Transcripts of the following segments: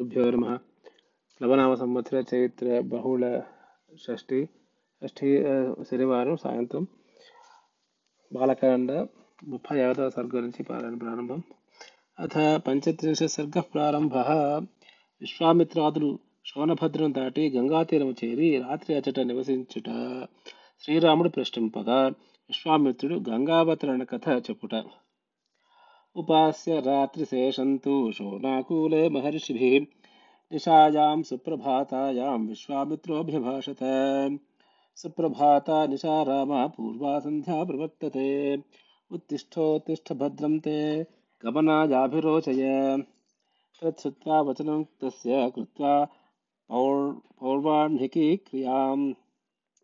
తుభ్యో నమ నవనామ సంవత్సర చైత్ర బహుళ షష్ఠి షష్ఠి శనివారం సాయంత్రం బాలకాండ ముప్పై ఐదవ సర్గ నుంచి పారాయణ ప్రారంభం అథ పంచత్రింశ సర్గ ప్రారంభ విశ్వామిత్రాదులు శోనభద్రం దాటి గంగాతీరము చేరి రాత్రి అచట నివసించుట శ్రీరాముడు ప్రశ్నింపగా విశ్వామిత్రుడు గంగావతరణ కథ చెప్పుట उपास्य रात्रिशेषन्तु शोणाकूले महर्षिभिः निशायां सुप्रभातायां विश्वामित्रोऽभ्यभाषत। सुप्रभाता निशा पूर्वा सन्ध्या प्रवर्तते। उत्तिष्ठोत्तिष्ठ ते गमनायाभिरोचय। तच्छ्रुत्वा वचनं तस्य कृत्वा पौर्, पौर्वाह्निकी क्रियाँ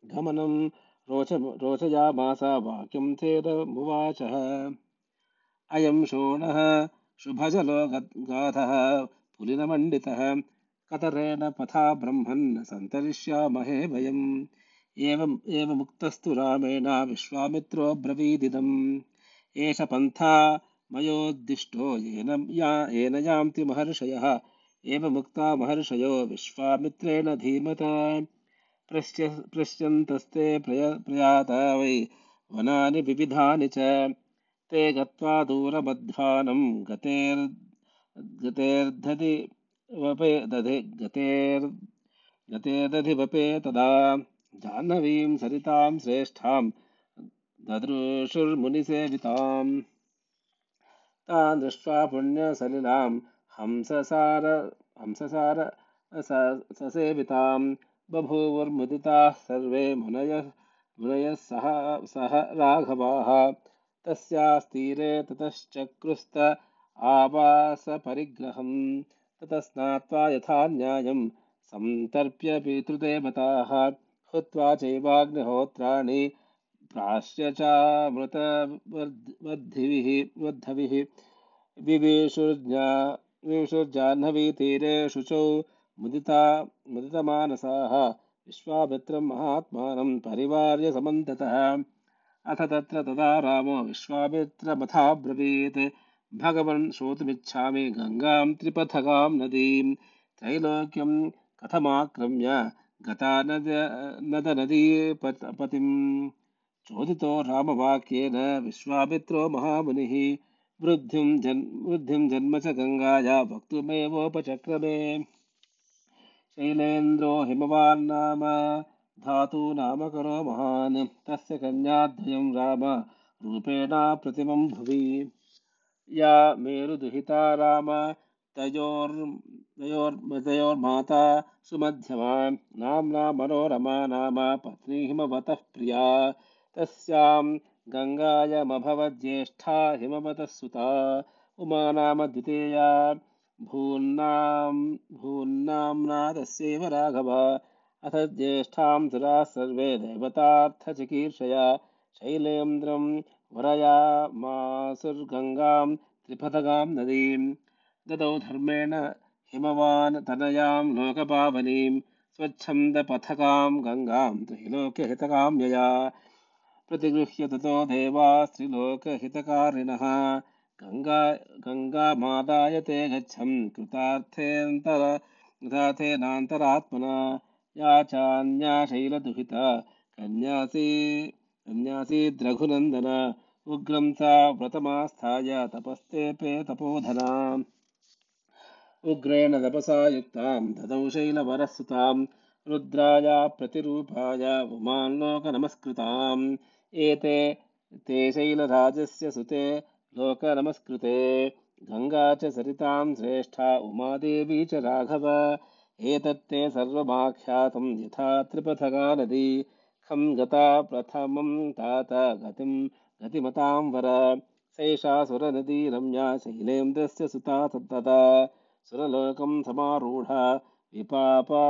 गमनं रोच रोचयामास वाक्यं चेदमुवाचः। अयं शोणः शुभजलो गाधः पुलिनमण्डितः। कतरेण पथा ब्रह्मन् सन्तरिष्यामहे वयम्। एवम् एवमुक्तस्तु रामेण विश्वामित्रो ब्रवीदिदम्। एष पन्था मयोद्दिष्टो येन या, येन यान्ति महर्षयः। एवमुक्ता महर्षयो विश्वामित्रेण धीमता। पश्य पश्यन्तस्ते प्रय, प्रयाता वै वनानि विविधानि च। ते गत्वा दूरमध्वानं गतेर्, गतेर्दधि वपे, दधे, गतेर्, गतेर्दधिवपे तदा जाह्नवीं सरितां श्रेष्ठां ददृशुर्मुनिसेविताम्। तान् दृष्ट्वा पुण्यसलिलां हंससार हंससार ससेवितां। बभूवुर्मुदिताः सर्वे मुनयः मुनयः सह सह राघवाः। तस्यास्तीरे ततश्चक्रुस्त आवासपरिग्रहं ततः स्नात्वा यथा न्यायं सन्तर्प्य पितृदेवताः हुत्वा चैवाग्निहोत्राणि प्राश्य चामृतवद्धिभिः वद्धविः विवेशुर्ज्ञा विवेशुर्जाह्नवीतीरे शुचौ मुदिता मुदितमानसाः। विश्वामित्रं महात्मानं परिवार्य समन्ततः। अथ तत्र तदा रामो विश्वामित्रमथाब्रवीत्। भगवन् श्रोतुमिच्छामि गङ्गां त्रिपथगां नदीं। त्रैलोक्यं कथमाक्रम्य गता नद नदनदीपतिम् चोदितो रामवाक्येन विश्वामित्रो महामुनिः, वृद्धिं जन् वृद्धिं जन्म च गङ्गाया, वक्तुमेवोपचक्रमे। शैलेन्द्रो हिमवान्नाम धातूनामकरो महान्। तस्य कन्याद्वयं राम। रूपेणा प्रतिमं भुवि। या मेरुदुहिता राम। तयोर्मतयोर्माता सुमध्यमा नाम्ना मनोरमा नाम पत्नी हिमवतः प्रिया। तस्यां गङ्गायमभवज्येष्ठा हिमवतः सुता। उमा नाम द्वितीया। भून्नां, भून्नाम्ना तस्यैव राघव। अथ ज्येष्ठां सुराः सर्वे देवतार्थचिकीर्षया शैलेन्द्रं वरयामासुर्गङ्गां त्रिपथगां नदीं ददौ धर्मेण हिमवान् तनयां लोकपावनीं स्वच्छन्दपथगां गङ्गां त्रैलोक्यहितकां यया प्रतिगृह्य ततो देवास्त्रिलोकहितकारिणः गङ्गा गङ्गामादाय ते गच्छन् कृतार्थेऽन्तर कृतार्थेनान्तरात्मना या शैलदुहिता कन्यासी कन्यासीद्रघुनन्दन उग्रं सा व्रतमास्थाय तपस्तेऽपे तपोधना उग्रेण तपसा युक्तां ददौ शैलवरस्सुतां रुद्राया प्रतिरूपाय उमाल्लोकनमस्कृताम्। एते ते शैलराजस्य सुते लोकनमस्कृते। गङ्गा च सरितां श्रेष्ठा उमादेवी च राघव ఏతత్తే సర్వమాఖ్యాతం యథా త్రిపథగా నది ఖం గతా ప్రథమం తాత గతిం గతిమతాం వర సైషా సురనదీ రమ్యా శైలేంద్రస్య సుతా తత్తదా సురలోకం సమారూఢ విపాపా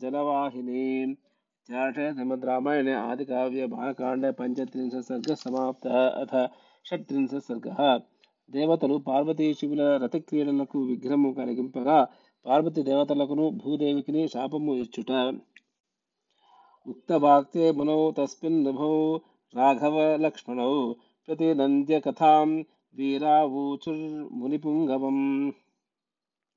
జలవాహిని ఇత్యాశయ శ్రీమద్ రామాయణే ఆదికావ్య బాలకాండే పంచత్రింశ సర్గ సమాప్త అథ షట్త్రింశ సర్గ దేవతలు పార్వతీ శివుల రథక్రీడలకు విగ్రహము కలిగింపగా పార్వతి దేవతలకును భూదేవికిని శాపము ఇచ్చుట. ఉక్త వాక్తే మనో తస్మిన్ నభౌ రాఘవ లక్ష్మణౌ ప్రతినంద్య కథాం వీరావూచుర్మునిపుంగవం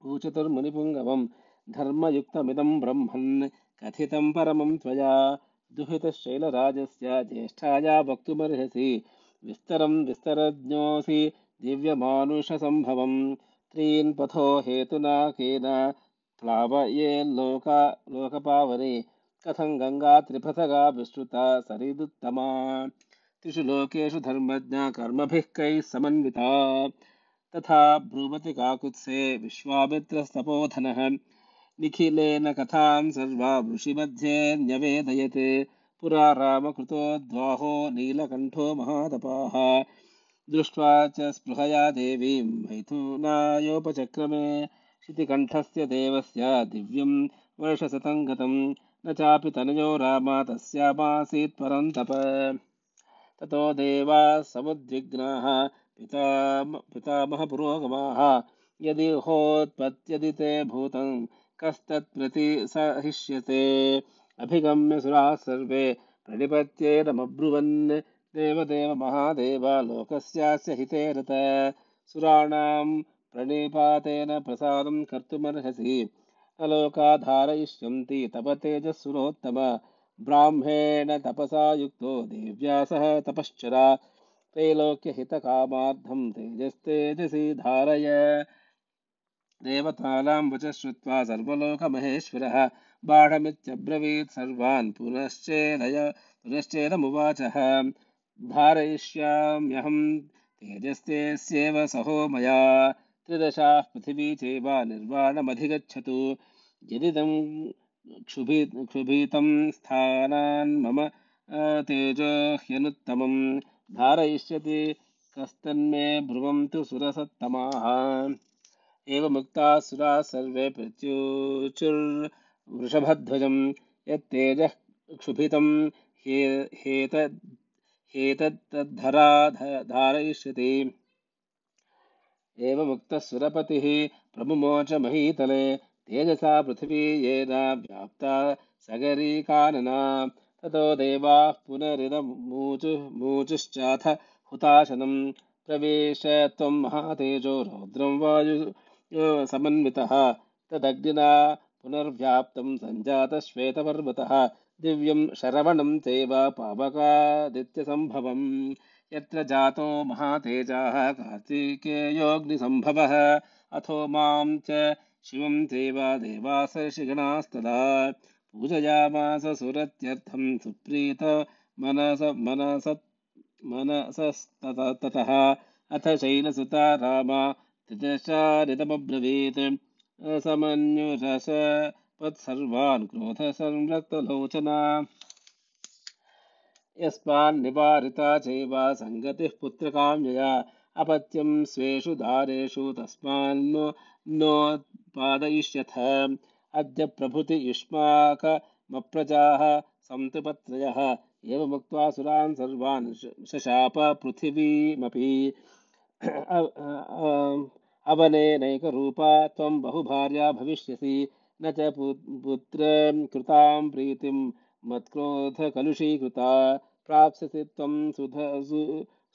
ఊచుతుర్మునిపుంగవం ధర్మయుక్తమిదం బ్రహ్మన్ కథితం పరమం త్వయా దుహితశైలరాజస్య జ్యేష్ఠాయా వక్తుమర్హసి. విస్తరం విస్తరజ్ఞోసి దివ్యమానుషసంభవం त्रीन् पथो हेतुना केन? प्लावयेल्लोका लोकपावने। कथं गङ्गा त्रिपथगा विश्रुता सरिदुत्तमा? त्रिषु लोकेषु धर्मज्ञा कर्मभिः कैः समन्विता? तथा ब्रूमति काकुत्से विश्वामित्रस्तपोधनः। निखिलेन कथां सर्वा ऋषिमध्ये न्यवेदयते। पुरा रामकृतोद्वाहो नीलकण्ठो महातपाः दृष्ट्वा च स्पृहया देवीं मैथुनायोपचक्रमे शितिकण्ठस्य देवस्य दिव्यं वर्षशतं गतं न चापि तनयो राम तस्यामासीत् परन्तप। ततो देवा समुद्विग्नाः पिता पितामहपुरोगमाः। यदि होत्पत्यदि ते भूतं, कस्तत्प्रति सहिष्यते। अभिगम्य सुराः सर्वे प्रणिपत्येदमब्रुवन् देवदेव महादेव लोकस्यास्य हिते रत। सुराणां प्रणिपातेन प्रसादं कर्तुमर्हसि। न लोका धारयिष्यन्ति तप तेजस्सुरोत्तम ब्राह्मेण तपसा युक्तो देव्या सह तपश्चरा। त्रैलोक्यहितकामार्थं तेजस्तेजसि धारय। देवतानां वच श्रुत्वा सर्वलोकमहेश्वरः। बाढमित्यब्रवीत् सर्वान् पुनश्चेदय पुनश्चेदमुवाचः। धारयिष्याम्यहं तेजस्तेस्येव सहो मया। त्रिदशाः पृथिवी चैव निर्वाणमधिगच्छतु। यदिदं क्षुभि, क्षुभितं स्थानान् मम तेजो ह्यनुत्तमं धारयिष्यति कस्तन्मे ब्रुवन्तु सुरसत्तमाः। एवमुक्तासुराः सर्वे प्रत्युचुर्वृषभध्वजं। यत्तेजः क्षुभितं हेतद्धरा धारयिष्यति एवमुक्तः सुरपतिः प्रमुमोच महीतले, तेजसा पृथिवी येन व्याप्ता सगरीकानना। ततो देवाः पुनरिदमूचुः, मूचुश्चाथ हुताशनं। प्रवेश त्वं महातेजो रौद्रं वायु समन्वितः। तदग्निना पुनर्व्याप्तं सञ्जातश्वेतपर्वतः। दिव्यं शरवणं चैव पावकादित्यसम्भवम् यत्र जातो महातेजाः कार्तिकेयोऽग्निसम्भवः, अथो माँ च शिवं चैव देवासर्षिगणास्तदा पूजयामास सुरत्यर्थं सुप्रीत मनस मनस मनसस्ततः। अथ शैलसुता रामा त्रिदशारितमब्रवीत् असमन्युरसपत्सर्वान् क्रोधसंरक्तलोचना यस्मान्निवारिता चैव सङ्गतिः पुत्रकाम्यया अपत्यं स्वेषु दारेषु तस्मान्नो नोत्पादयिष्यथ अद्य प्रभृति युष्माकमप्रजाः सन्तु पत्रयः एवमुक्त्वा सुरान् सर्वान् शशाप पृथिवीमपि। अवनेनैकरूपा त्वं बहुभार्या भविष्यसि। न च पुत्र कृतां प्रीतिं मत्क्रोधकलुषीकृता प्राप्स्यसि त्वं सुध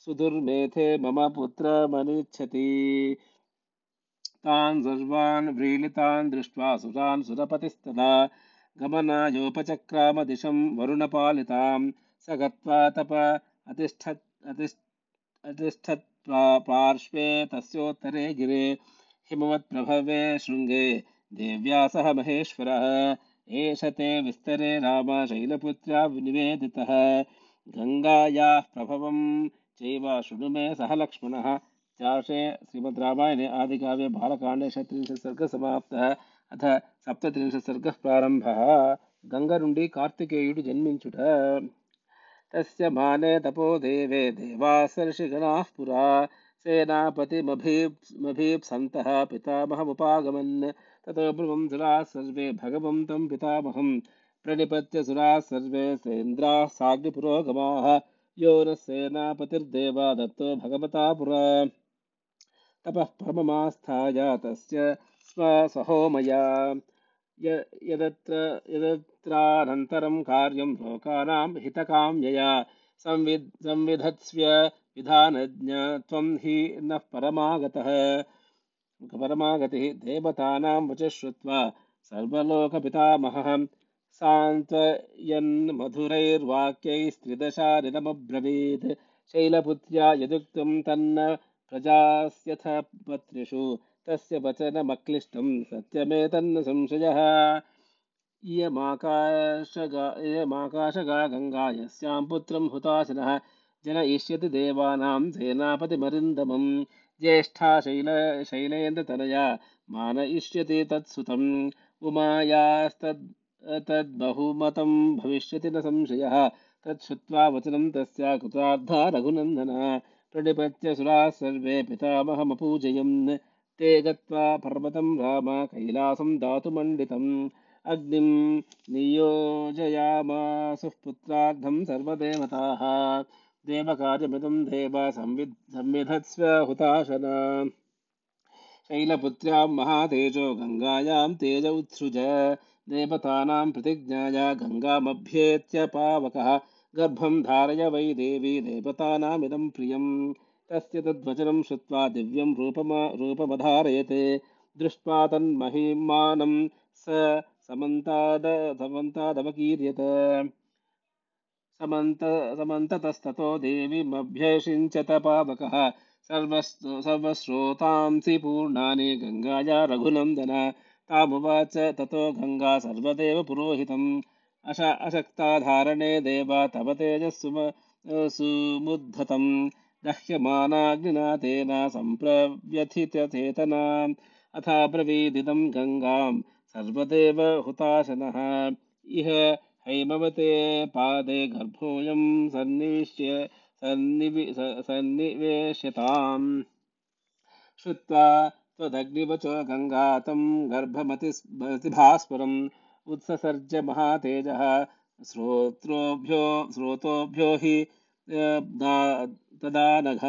सुदुर्मेथे मम पुत्रमनिच्छति। तान् सर्वान् व्रीलितान् दृष्ट्वा सुरान् सुरपतिस्तदा गमनायोपचक्रामदिशं वरुणपालितां स गत्वा तप अतिष्ठत् अतिष्ठत् पार्श्वे तस्योत्तरे गिरे हिमवत्प्रभवे शृङ्गे दिव्या सह महेशर एष ते विस्तरे राम शैलपुत्र्या विनिवेदितः गङ्गायाः प्रभवं चैव शृणु मे सह लक्ष्मणः। चार्षे श्रीमद् रामायणे आदिकाव्ये बालकाण्डे षट्त्रिंशत् सर्गः समाप्तः। अथ सप्तत्रिंशत् सर्गः प्रारम्भः। गङ्गरुण्डी कार्तिकेयुडु जन्मिञ्चुट। तस्य माने तपो देवे देवासर्षिगणाः पुरा। सेनापतिमभीप्सन्तः पितामहमुपागमन्। ततो ब्रुवं सुराः सर्वे भगवन्तं पितामहं प्रणिपत्य सुराः सर्वे सेन्द्राः साग्निपुरोगमाः। यो नः सेनापतिर्देवा दत्तो भगवता पुरा तपः परममास्थाय तस्य स्वसहोमया यदत्र यदत्रानन्तरं कार्यं लोकानां हितकाम्यया। संविद् संविधत्स्व विधानज्ञ त्वं हि नः परमागतः। परमागतिः देवतानां वचः श्रुत्वा सर्वलोकपितामहः सान्त्वयन्मधुरैर्वाक्यैस्त्रिदशारिदमब्रवीत् शैलपुत्र्या यदुक्तं तन्न प्रजास्यथ पत्रिषु तस्य वचनमक्लिष्टं सत्यमेतन्न संशयः। इयमाकाशगा इयमाकाशगा गङ्गा यस्यां पुत्रं हुताशनः, जनयिष्यति देवानां सेनापतिमरिन्दमम्। ज्येष्ठा शैल शैलेन्द्रतनया मानयिष्यति तत्सुतम् उमायास्तद् तद्बहुमतं भविष्यति न संशयः। तच्छ्रुत्वा वचनं तस्य रघुनन्दन। प्रणिपत्य सुराः सर्वे पितामहमपूजयन्। ते गत्वा पर्वतं राम कैलासं दातुमण्डितम्। अग्निं नियोजयामासुः पुत्रार्धं सर्वदेवताः देवकार्यमिदं देव संविधत्स्व हुताशन शैलपुत्र्यां महातेजो गङ्गायां तेज उत्सृज। देवतानां प्रतिज्ञाया गङ्गामभ्येत्य पावकः। गर्भं धारय वै देवी देवतानामिदं प्रियम्। तस्य तद्वचनं श्रुत्वा दिव्यं रूपमा रूपमधारयते। दृष्ट्वा तन्महिमानं स समन्ताद समन्तादवकीर्यत। समन्त, समन्ततस्ततो देवीमभ्यषिञ्चत पावकः। सर्वश्रोतांसि पूर्णानि गङ्गाया रघुनन्दन। तामुवाच ततो गङ्गा सर्वदेव पुरोहितम्। अश, अशक्ताधारणे देव तव तेजस्सुम सुमुद्धतं दह्यमानाग्निना तेन सम्प्रव्यथितचेतना। अथा प्रवीदितं गङ्गां सर्वदेव हुताशनः। इह हैमवते पादे गर्भोऽयं सन्निविश्य सन्निवि सन्निवेश्यताम् श्रुत्वा त्वदग्निवचो गङ्गातं गर्भमतिभास्वरम् उत्ससर्ज महातेजः। श्रोत्रोभ्यो, श्रोतोभ्यो हि तदा नघ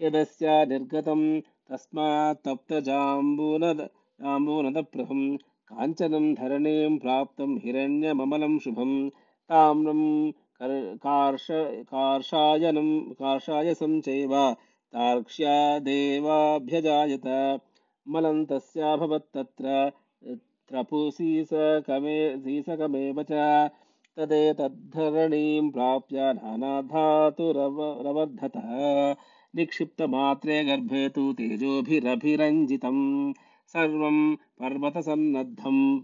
यदस्य निर्गतं तस्मात् तप्तजाम्बूनद जाम्बूनदप्रभं काञ्चनं धरणीं प्राप्तं हिरण्यममलं शुभं, ताम्रं कार्ष कार्षायनं कार्षायसं चैव, तार्क्ष्या देवाभ्यजायत। मलं तस्याभवत्तत्र त्रपुसीसकमे सीसकमेव च। तदेतद्धरणीं प्राप्य निक्षिप्तमात्रे गर्भे तु तेजोभिरभिरञ्जितं सर्वं पर्वतसन्नद्धं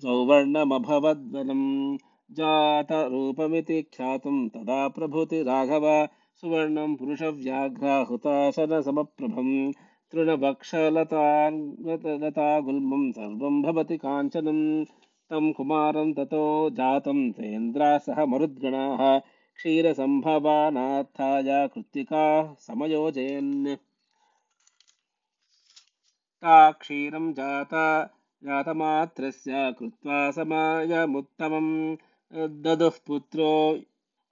सौवर्णमभवद्वनम् जातरूपमिति ख्यातं तदा प्रभृति राघव सुवर्णं पुरुषव्याघ्राहुताशनसमप्रभं तृणभक्षलता गुल्मं सर्वं भवति काञ्चनं। तं कुमारं ततो जातं तेन्द्रा सह मरुद्गणाः क्षीरसम्भवानार्थाय कृत्तिकाः समयोजयन् ता क्षीरं जाता, जातमात्रस्य कृत्वा समायमुत्तमं। ददुः पुत्रो,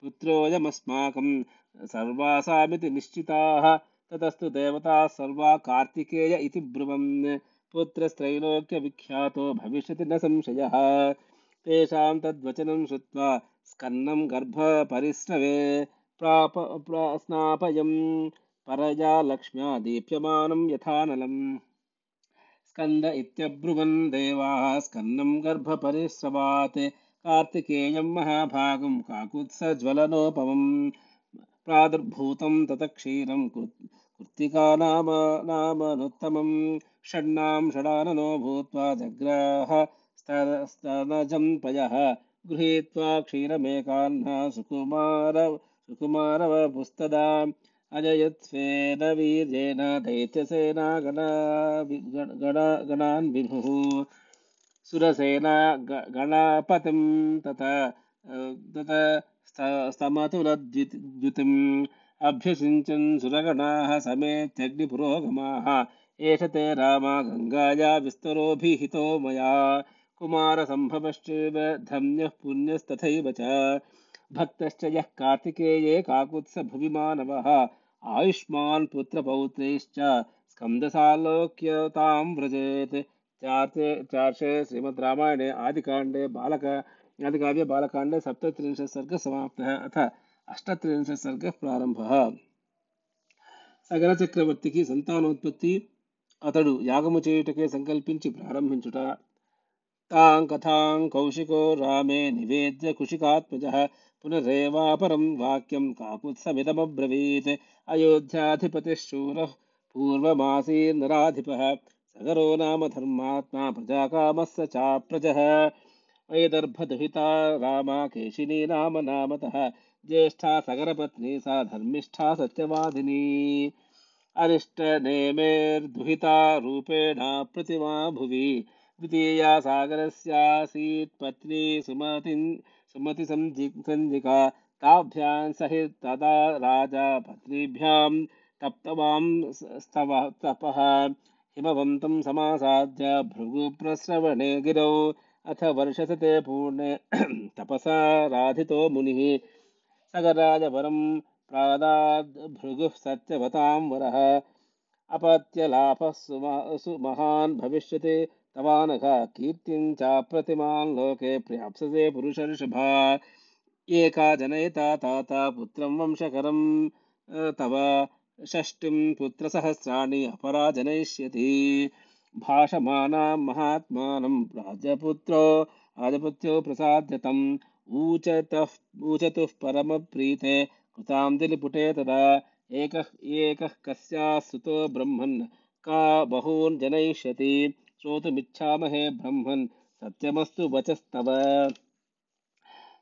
पुत्रोऽयमस्माकं सर्वासामिति निश्चिताः। ततस्तु देवताः सर्वा कार्तिकेय इति ब्रुवन्। पुत्रस्त्रैलोक्यविख्यातो भविष्यति न संशयः। तेषां तद्वचनं श्रुत्वा स्कन्नं गर्भपरिस्रवे प्राप स्नापयं। परया लक्ष्म्या दीप्यमानं यथानलम्। स्कन्द इत्यब्रुवन् देवाः स्कन्नं गर्भपरिस्रवात् कार्तिकेयं महाभागं काकुत्सज्वलनोपमम् प्रादुर्भूतं ततः क्षीरं कृत्तिका नाम नामनुत्तमं षण्णां षडाननो भूत्वा जग्राह स्तनजं पयः गृहीत्वा क्षीरमेकाह्ना सुकुमार सुकुमारवपुस्तदा अजयत्स्वेन वीर्येण दैत्यसेना गणा गणान् विभुः। सुरसेना गणापतिं तथा तथा स्तमतुलद्युतिम् अभ्यसिञ्चन् सुरगणाः समेत्यग्निपुरोगमाः एष ते रामा गङ्गाया विस्तरोभिहितो मया। कुमारसम्भवश्चैव धन्यः पुण्यस्तथैव च। भक्तश्च यः कार्तिकेये काकुत्सभुवि मानवः आयुष्मान् पुत्रपौत्रैश्च स्कन्दसालोक्यतां व्रजेत् चार्ते चार्षे श्रीमद् रामायणे आदिकाण्डे बालक आदिकाव्ये बालकाण्डे सप्तत्रिंशत् सर्गः समाप्तः अथ अष्टत्रिंशत् सर्गः प्रारम्भः सगरचक्रवर्ती की संतानोत्पत्ति అతడు యాగము చేయుటకే సంకల్పించి ప్రారంభించుట तां कथां कौशिको रामे निवेद्य कुशिकात्मजः पुनरेवापरं वाक्यं काकुत्समिदमब्रवीत् अयोध्याधिपतिः शूरः पूर्वमासीर्नराधिपः सगरो नाम धर्मात्मा प्रजाकामः स चाप्रजः। वैदर्भदुहिता रामा केशिनी नाम नामतः ज्येष्ठा सगरपत्नी सा धर्मिष्ठा सत्यवादिनी। अनिष्टनेमेर्दुहिता रूपेणा प्रतिमा भुवि। द्वितीया सागरस्यासीत् पत्नी सुमति सुमतिसञ्जिका ताभ्यां सहित तदा राजा पत्नीभ्यां तप्तवां स्तव तपः। हिमवन्तं समासाद्य भृगुप्रश्रवणे गिरौ। अथ वर्षसते पूर्णे तपसा राधितो मुनिः। सगराजवरं प्रादाद् भृगुः सत्यवतां वरः। अपत्यलाभः सुमहान् भविष्यति। तवानघ कीर्तिं चाप्रतिमान् लोके प्राप्स्यसे पुरुषर्षभा एका जनयिता ताता पुत्रं वंशकरं तव षष्टिं पुत्रसहस्राणि अपरा जनयिष्यति भाषमानां महात्मानं राजपुत्रो राजपुत्रो प्रसाद्यतम्। ऊचतः, ऊचतुः परमप्रीते कृताञ्जलिपुटे तदा। एकः एकः कस्याः सुतो ब्रह्मन् का बहून् जनयिष्यति। श्रोतुमिच्छामहे ब्रह्मन्। सत्यमस्तु वचस्तव।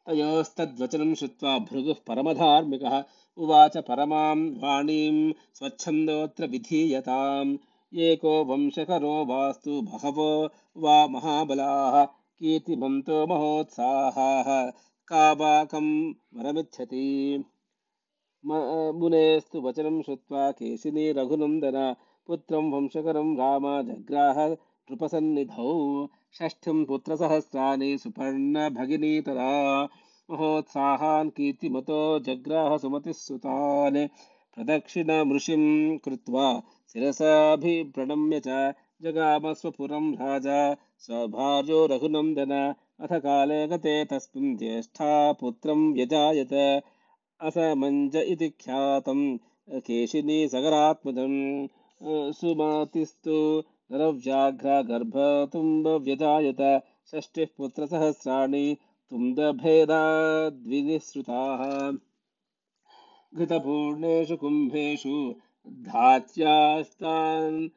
तयोस्तद्वचनं श्रुत्वा भृगुः परमधार्मिकः। उवाच परमां वाणीं स्वच्छन्दोऽत्र विधीयताम्। एको वंशकरो वास्तु बहवो वा महाबलाः। कीर्तिमन्तो महोत्साहाः। काबाकं वरमिच्छति। मुनेस्तु वचनं श्रुत्वा केशिनी रघुनन्दन। पुत्रं वंशकरं राम जग्राह नृपसन्निधौ षष्ठ्यं पुत्रसहस्राणि सुपर्णभगिनीतरा महोत्साहान् कीर्तिमतो जग्राह सुमतिः सुतान् प्रदक्षिणमृषिं कृत्वा शिरसाभिप्रणम्य च जगामस्वपुरं राजा स्वभार्यो रघुनन्दन। अथ काले गते तस्मिन् ज्येष्ठा पुत्रं व्यजायत। असमञ्ज इति ख्यातं केशिनी सगरात्मजं सुमतिस्तु नरव्याघ्रगर्भतुम्बव्यजायत षष्टिः पुत्रसहस्राणि तुन्दभेदाद्विनिसृताः घृतपूर्णेषु कुम्भेषु धात्यास्तान्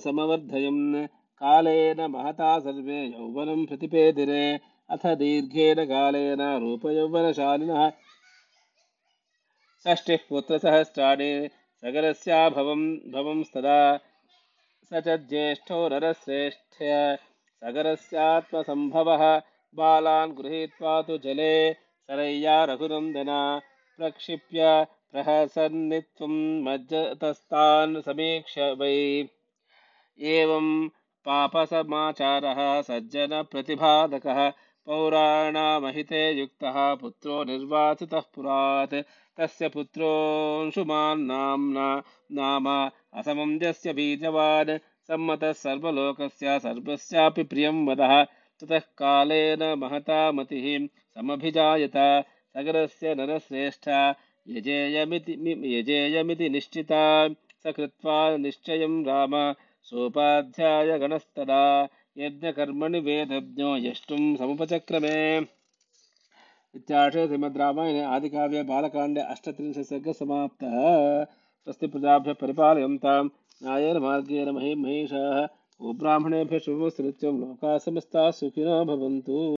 समवर्धयन्। कालेन महता सर्वे यौवनं प्रतिपेदिरे। अथ दीर्घेन कालेन रूपयौवनशालिनः। षष्टिः पुत्रसहस्राणि सगरस्याभवं भवंस्तदा स च ज्येष्ठो नरश्रेष्ठ्य सगरस्यात्मसम्भवः। बालान् गृहीत्वा तु जले सरय्या रघुनन्दना। प्रक्षिप्य प्रहसन्नित्वं मज्जतस्तान् समीक्ष्य वै। एवं पापसमाचारः सज्जनप्रतिपादकः पौराणामहिते युक्तः पुत्रो निर्वाचितः पुरात् तस्य पुत्रोऽंशुमान् नाम असमञ्जस्य बीजवान् सम्मतः सर्वलोकस्य सर्वस्यापि प्रियं वदः। ततः कालेन महता मतिः समभिजायत। सगरस्य नरश्रेष्ठ, यजेयमिति यजेयमिति निश्चिता, स कृत्वा निश्चयं राम। सोपाध्यायगणस्तदा यज्ञकर्मणि वेदज्ञो यष्टुं समुपचक्रमे। इत्यार्षे श्रीमद्रामायणे आदिकाव्ये बालकाण्डे समाप्तः। स्वस्ति प्रजाभ्यः परिपालयन्तां न्यायेन मार्गेण महे महेशाः। गोब्राह्मणेभ्यः शुभमस्तु नित्यं। लोकाः समस्ताः सुखिनो भवन्तु।